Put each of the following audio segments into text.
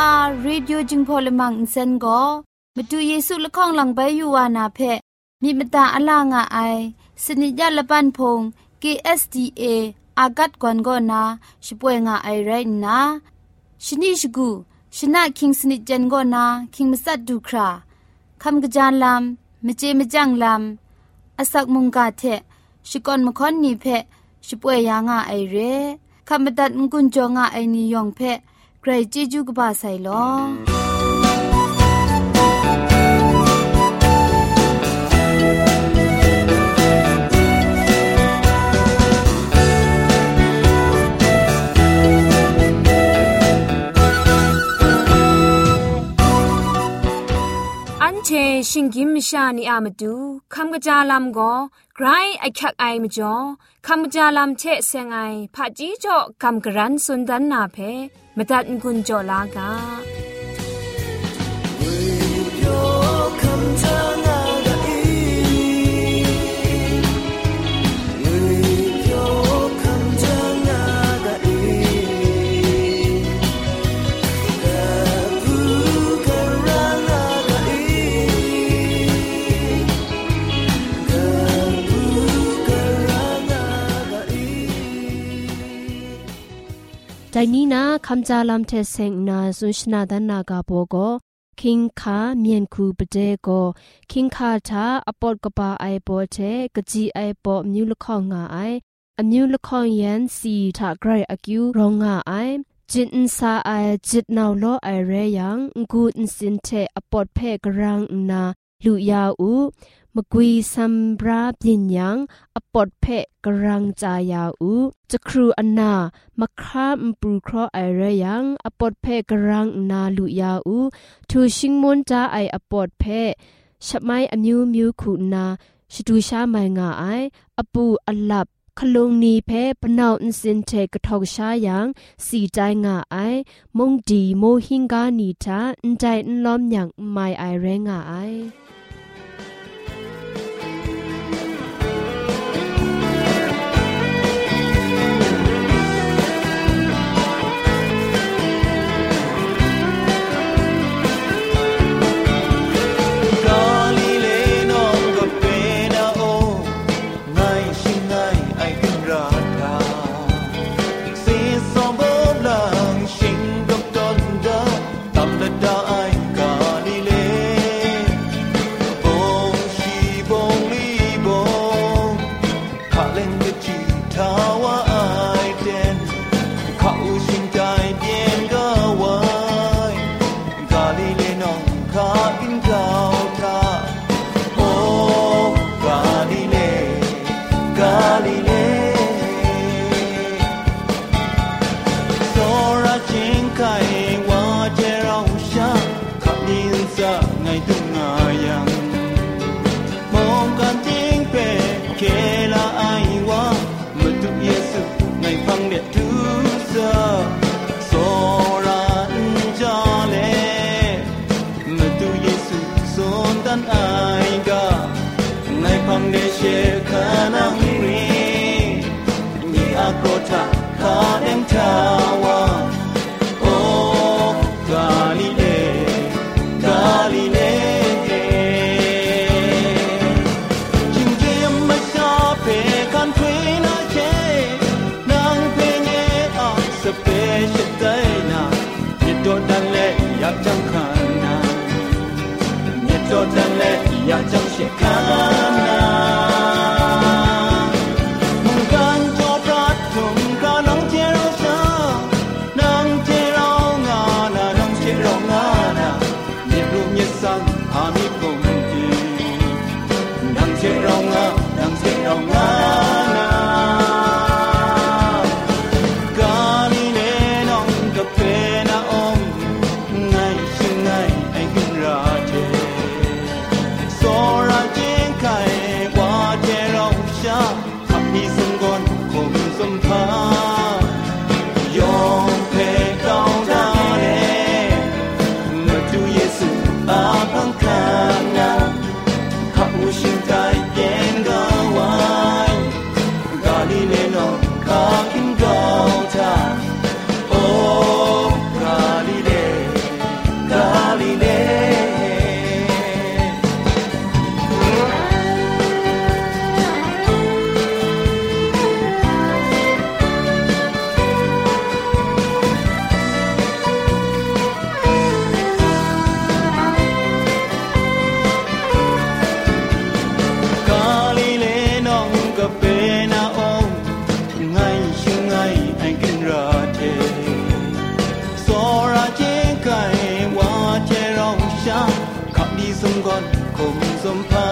AWR Radio จึงพอลมังอินเซนก็มาดูเยซูละข้องหลังใบยูวานาเพมีมตาอลางอไอสนิจยาละปันพง KSDA อากัดกวนก็นาช่วยงาไอไรนะชนิชกูชนะคิงสนิจเจนก็นาคิงมัสัดดูคราคำกระจานลำมเจมจังลำอาศักมุงกาเทชิกอนมคอนนีเพช่วยยางาไอเรคำบัดงกุนจงาไอนิยองเพ ใครจีจูกบาไซลอเชชิงกิมชานีอามาดูคำกระจาลำก็ ไกรไอคักไอมจ่อคำกระจาลำเชเซงไอผาจีจ่อคำกระรันสุนดันนาเพมตัดกุญจ่อลากา คำจาลำเทเซงนาสุชนาดันนากาโบโกคิงคาเมียนคูปเจโกคิงคาทาอปอดกปาไอโปเทกจีไอปอมิวลข้องงาไอအမျိုးလခေါယန်စီထဂရိုင်အကျူရောငါအိုင်ဂျင်အန်စာအိုင်ဂျစ်နောလောအိုင်ရဲယံဂူအန်စင်တေအပော့ဖဲဂရန်နာ လူယာဦးมกุยซัมบราปิญญังอปอดเพะกรังจายาอูจะครูอนนามะครามปรูครอไอเรยังอปอดเพะกรังนาลุยาอูทูชิงมอนจาไออปอดเพะชะไมอมิวมิวคูนาชดูชาไมงาไออปูอลับခလုံနီဖဲပနောက်အစင်တေကထောက်ရှာယံစီတိုင်ငါအိုင်မုန်ဒီမိုဟင်ဂာနီတာအန်တိုင်လောမ်ညံမိုင်အိုင်ရဲငါအိုင် ชิคานามุงกันจอปรัดจุมกระนังเทเราชานังเทเรางานานังเทเรางานาอิรุมยสังหามิคุมเปนังเทเรางา คนคมสมพา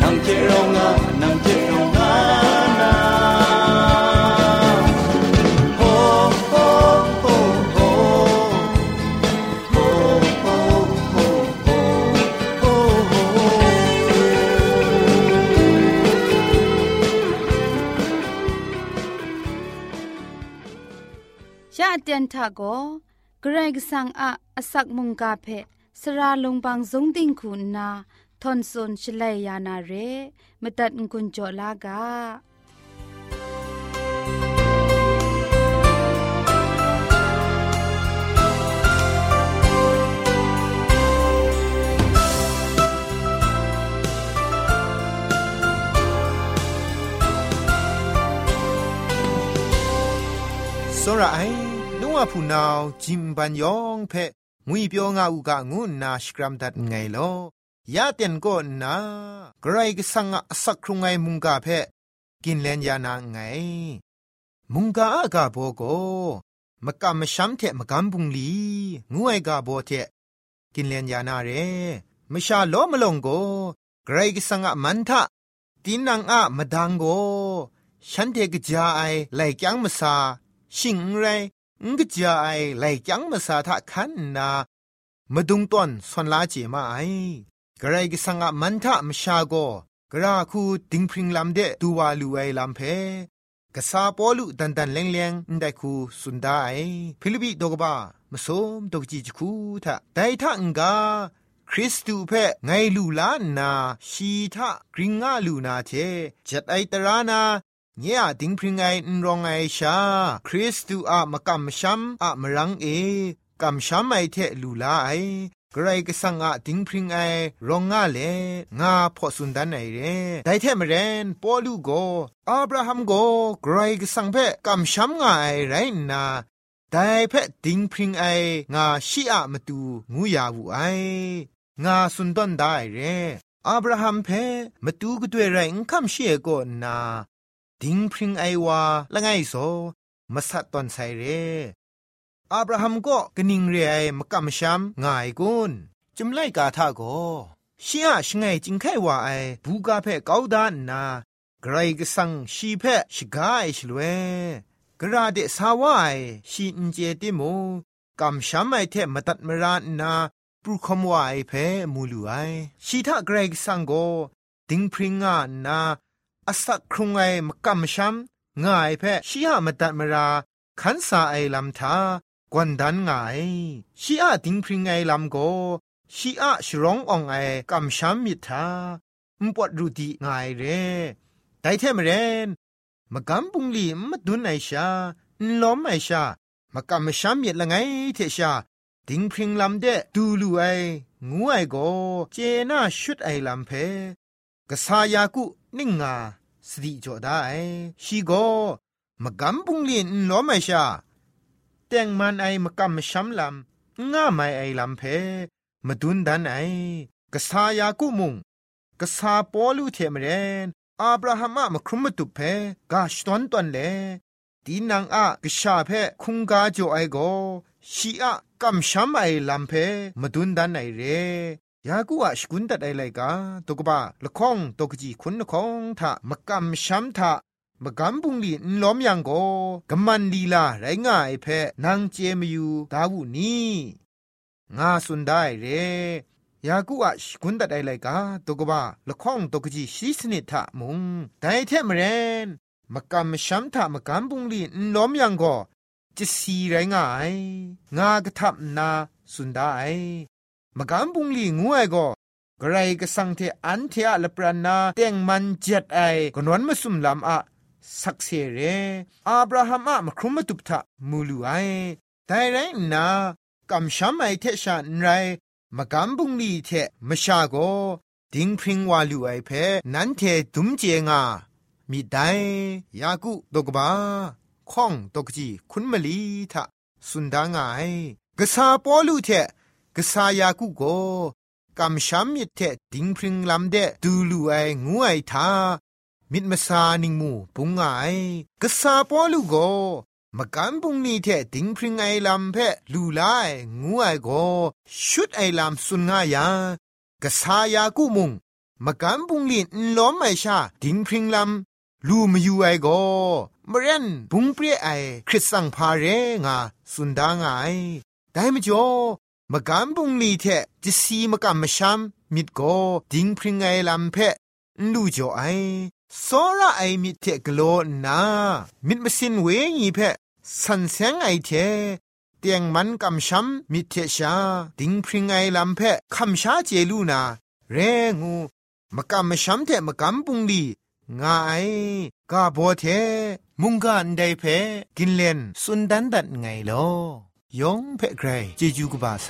นังเทเรา เตียนทาโกเกรกสังอะอสักมุงกาเพสระลงบางสงติงคุณนาทอนซนชลัยยานาเรมตัดกุญจลากาစောရအိုင် งอพูนาวจิมบันยองเพมุยเปียวงาอุกะงุนนาสกรัมดัดไงลอยาเตียนก็นาใครก็สังอสักครุงไงมุงกาเพกินเลนยานาไง มุงกาอากาโบโกมกามช้มเทมกามบุงลีงูไอกาโบเทกินเลนยานาเรมชาโอมลงโกใครก็สังอมันทะตีนังอะมดังโกฉันเทกจาไอไลกยังมซาชิงไร งกจาไอไหลจังมสาทะคันนามาดุงต้นสวนลาเจมาไอกระไรกิสังะมันทะมชาโกกระคูดิงพริงลำเดตูวาลูไอลำเพกษาปอลุดันดันเลงเลงได้คูสุนได้ฟิลิปิดกบ้ามสมดกจีจคูทะไดทะงกาคริสตูเพไงลูลานา ชีทะกริงอาลูนาเทจัดไอตรานา เนี่ยดิงพริงไงนรองไอชา คริสตูอะมะกัมชัมอะมรังเอกัมชัมไอเทลูลาไอกรก็สังอาดิงพริงไอรองงาเลงาพอสุนดันไอเรไดเทมเรนปอลูโกอับราฮัมโกไกรก็สังเพกัมชัมงาไอไรนาไดเพดิงพริงไองาชีอะมตูงูยาวูไองาสุนดันได้เรอับราฮัมเพมตูก็ด้วยไรงคัมเชียโกนา ดิงพริงไอวาละไงโซมาสัตตอนไซเรอับราฮัมก็กนิ่งเรไอมกำช้ำง่ายกุนจุมไลกาทาโกชียชไงจิงไขว่าไอบูกาเพเกาดานนาไกรกสังชีเพชกาไอชลเวกระเดสาวาไอชีอินเจติโมกำช้ำไอเทมตัดมรานนาปรุคมวาไอเพมูลูไอชีทาไกรกสังโกดิงพริงานา อาศักครุงไอมกำช้ำง่ายเพชียมตัดมราขันสาไอลำทากวนดันไงชีอาติงพริงไงลำโกชีอาชร้ององไอกำช้ำมิทามปวดรูดีไงเร่ไดเทมเรนมกำปุงลีมดุนไอชาล้อมไอชามกำช้ำมิละไงเทชาติงพริงลำเดดูลูไองูไอโกเจน่าชุดไอลำเพกษายากุ นิ่งงาสติจอได้ชีโกมกำปุงลีนล้อมไอชาแต่งมันไอมกำมช้ำลำง่าไม่ไอลำเพมาดุนดันไอกษายากุมุงกษาปอลูเทมเรนอับราฮัมอะมครุมตุเพกาชตอนตอนเลดีนังอะกษาเพคุงกาโจไอโกชีอะกำช้ำไอลำเพมาดุนดันไอเร ยากูอะสกุนตัดไอไลกาตกบะละข้องตกจีคุณละข้องทะมกำช้ำทะมกำบุงลีนล้อมยังโกกำมันลีลาไรง่ายเพนางเจมยูดาวุนีงาสุนได้เรยากูอะชกุนตัดไอไลกาตกบะละข้องตกจีชีสนิทะมุงไดเทมเรนมกำช้ำทะมกำบุงลีนล้อมยังโกจะสีไรง่ายงากระทับนาสุนได้ มกำบุงลีงูไอก็กระไรก็สังเทอันเทอะละปรานาเต็งมันเจ็ดไอกนวนมาสุมลำอะสักเสเรอับราฮัมอะมครุมาตุบทะมูลูไอแต่ไรนากำช้ำไอเทชานไรมกำบุงลีเทมชาโกดิงพริงวาลูไอเพนันเทดุมเจงามีได้ยากุดกบาข้องตกจีคุณมลีทะสุนดางายกษาปอลูเท กษายากุโกกำช้ำมิดเทดิงพริงลำเดดูลูไองูไอทามิดมาซานิงมูปุงไงกษาปอลูโกมกันปุงนี่เทดิงพริงไอลำเพลูไลงูไอโกชุดไอลำสุนงายากษายากุมุงมกันปุงลินล้อมไอชาดิงพริงลำลูมาอยู่ไอโกมเรนบุงเปรียไอคริสสังพาเรงาสุนดางไอได้มจ่อ มกัมบุงลีเทจะสีมกัมมชัมมิดโกดิงพริงไงลำเพะลูจ่อไอสซระไอมิดเทกโลนามิดมาสินเวงีเพะสันแสงไอเทเตียงมันกำช้ำมิดเทชาดิงพริงไงลำเพะคำชาเจลูนา เรงูมกัำมช้ำเทมกัำบุงลีงายกาโบเท มุงกันไดเพกินเลนสุนดันดันไงโล ยองเพะไกรเจจูกบาไซ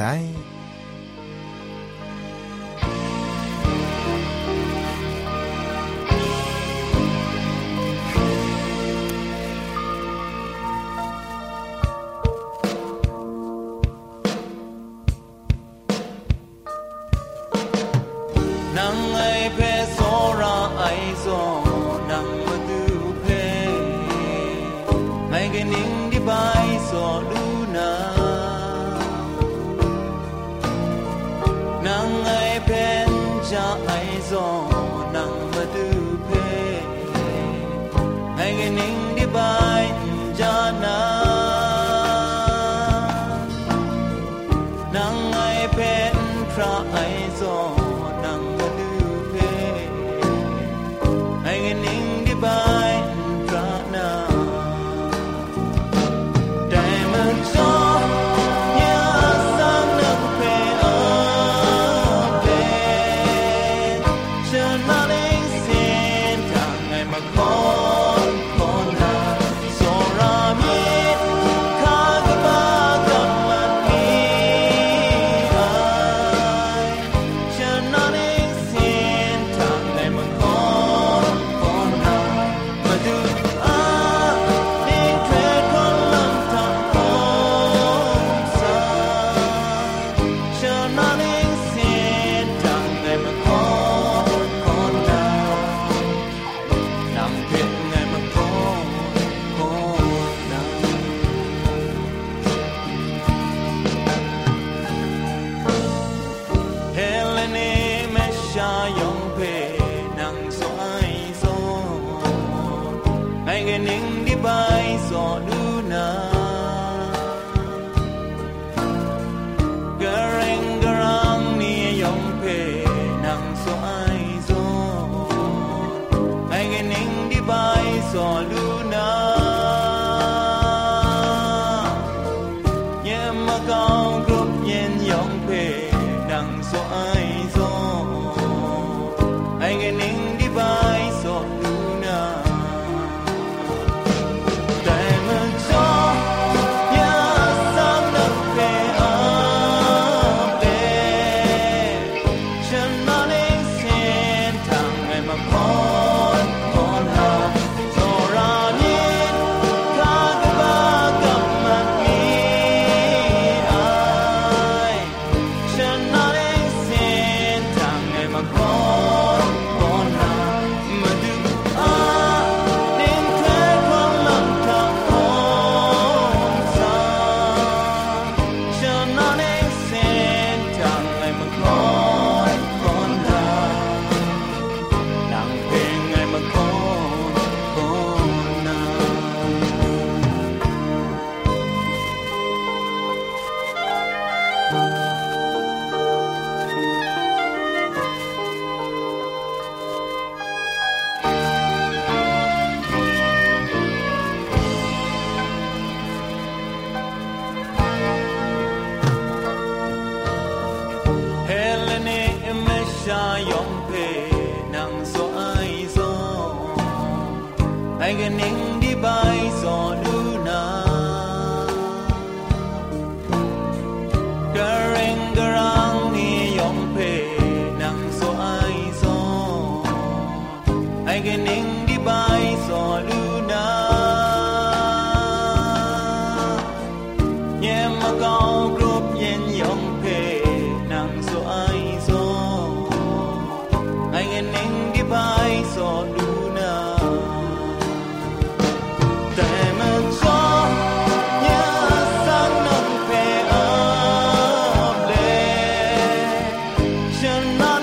Imagine.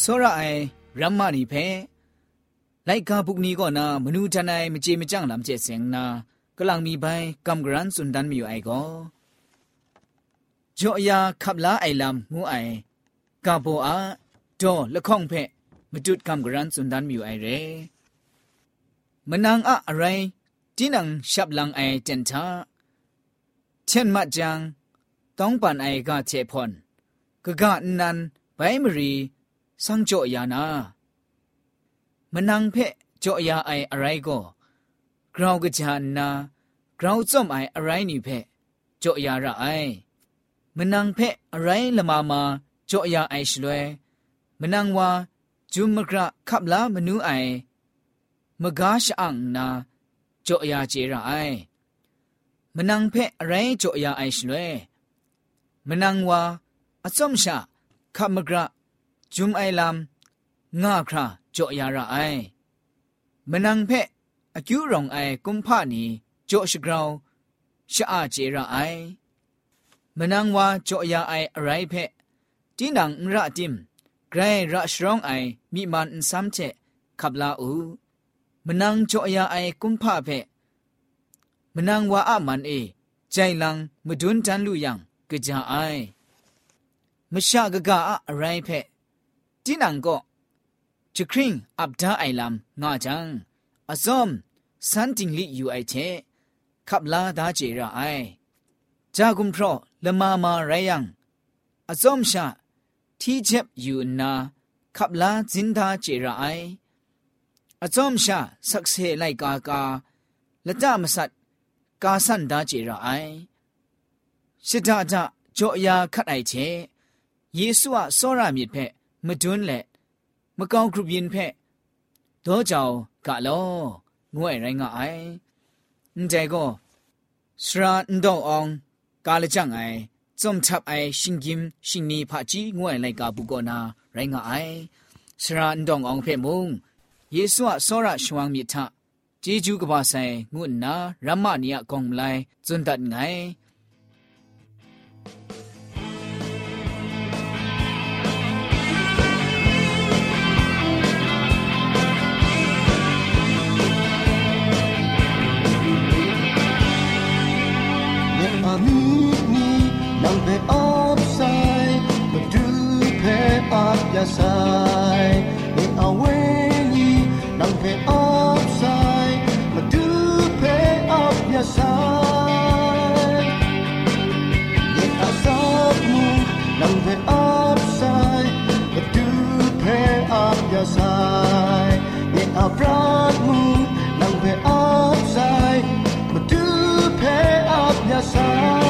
စောရအိုင်ရမ္မနီဖဲလိုက်ကာပုကနီကောနာမနူတနိုင်မကြေမကြန့်လမ်ကျဲစင်နာကလန်မီပိုင်ကမ်ဂရန်စွန်ဒန်မီအိုင်ကောဂျောယာခပ်လာအိုင်လမ်ငူအိုင်ကာဘောအာဒေါ်လခေါင်ဖဲမတုတ်ကမ်ဂရန်စွန်ဒန်မီအိုင်ရဲမနန်းအအရိုင်းတင်းနန်ရှပ်လန်အိုင်တန်တာเช่นมาจังต้องปันไอกาเจพอนกะกะนันไบมรี สังจ่อยานามนังเพะจ่อยาไออะไรก็กราวกะจานนากราวจอมไออะไรนี่เพะจ่อยาระไอมนังเพะอะไรละมามาจ่อยาไอชลวยมนังวาจุมกระขับลามนูไอมกาชอังนาจ่อยาเจระไอมนังเพะอะไรจ่อยาไอชลวยมนังวาอสมชาขับมกระ จุมไอลำงาคราจ่อยาระไอมนังเพะอคิวรองไอกุมพานีจ่อชกราวชะอาเจระไอมนังว่าจ่อยาไออะไรเพะจีนังระติมไกรระชรองไอมีมันซ้ำเจขับลาอูมนังจ่อยาไอกุมพาเพะมนังว่าอามันเอใจลังมดุนจันลุยังกะจาไอมชากะกะอะไรเพะ တိနံကောချခရင်အပ်ဒါအိုင်လမ်ငါချံအစုံစန်တင်လီယူအိုက်တဲ့ခပ်လာဒါဂျေရာအိုင်ဂျာဂုံထရလမမာရယံအစုံရှာတီချက်ယူနာခပ်လာဇင်ဒါဂျေရာအိုင်အစုံရှာဆက်ဆေလိုက်ကာကာလတမဆတ်ကာဆန်ဒါဂျေရာအိုင်ရှစ်ဒါဒါကြောအရာခတ်အိုက်ချေယေရှုအစောရမြစ်ဖက် မဒွန်းလက်မကောင်းခုပြင်းဖက်ဒေါ်ကြောင်ကလောငွေရိုင်းကအိုင်အန်တဲကိုစရာန်ဒေါအောင်ကာလကြံအိုင်ဇုံချပ်အိုင်ရှင်ကင်ရှင်နီဖာကြီးငွေလိုက်ကဘူးကောနာရိုင်းကအိုင်စရာန်ဒေါအောင်ဖဲမုံယေဆုအစောရရှဝမ်မြစ်ထဂျေဂျူးကပါဆိုင်ငုနာရမနီယကောင်မလိုက်ဇွန်ဒတ်ငိုင် pamimi upside But do Magdupay up yourself song.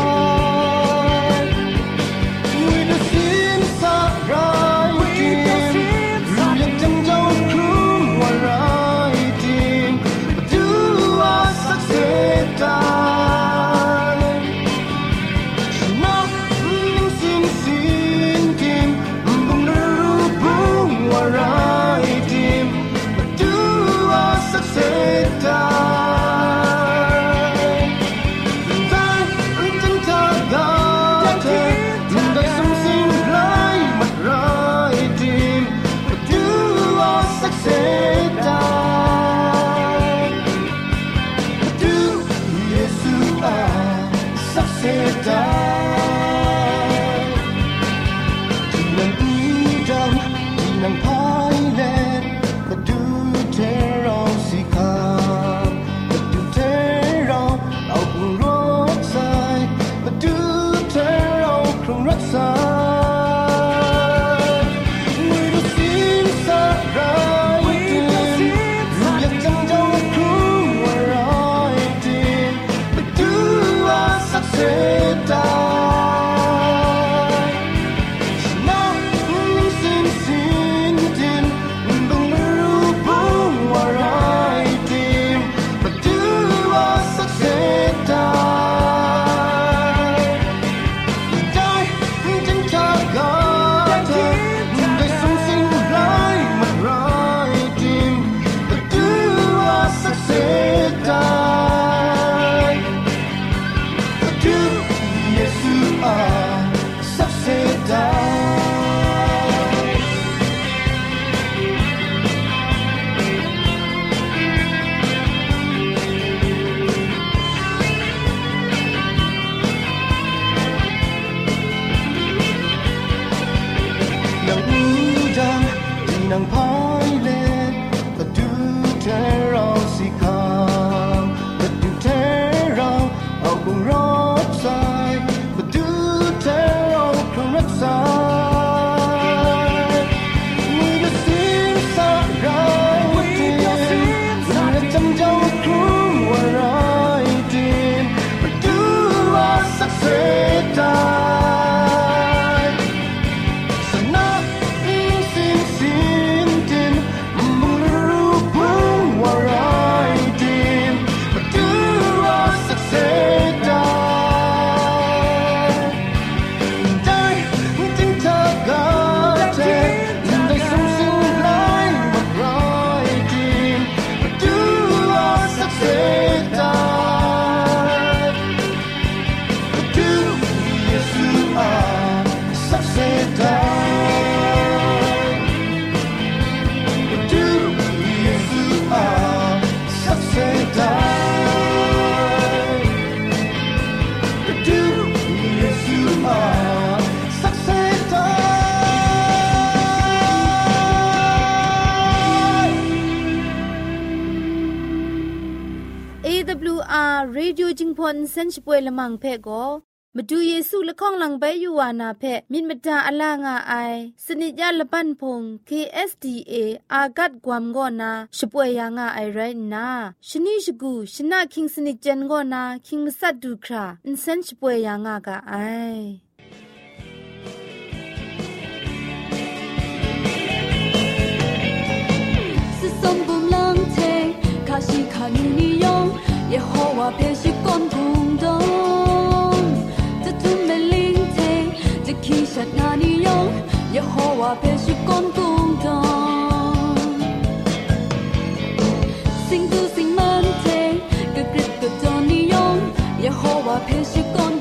upside, the do tell oh, correct side. จิงพอนเซนช่วยละมังเพ่ก็มาดูเยซูละข้องหลังใบยูวานาเพ่มินมตาอลางาไอสนิจยาละปันพง KSDA อากัดกวมก็นาช่วยยางาไอไรนาชนิชกูชนะคิงสนิจเจนก็นาคิงมัสัดดูคราอินเซนช่วยยางากาไอ西卡尼尼用，耶和华偏是 日阿尼用，日后我必须更共同。心中心门庭，格格格正尼用，日后我必须更。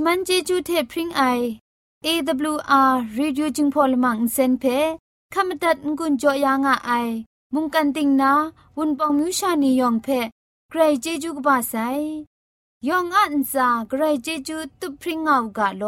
ชมันเจจูเทพริงไอ AWR Reducing Polymer เซนเพขมตัดงุนจอยางอไอมุงกันติงนาวุนปองมิวชานียองเพใครเจจูกบาไซยองอันซาใครเจจูตุพริงเอากาโล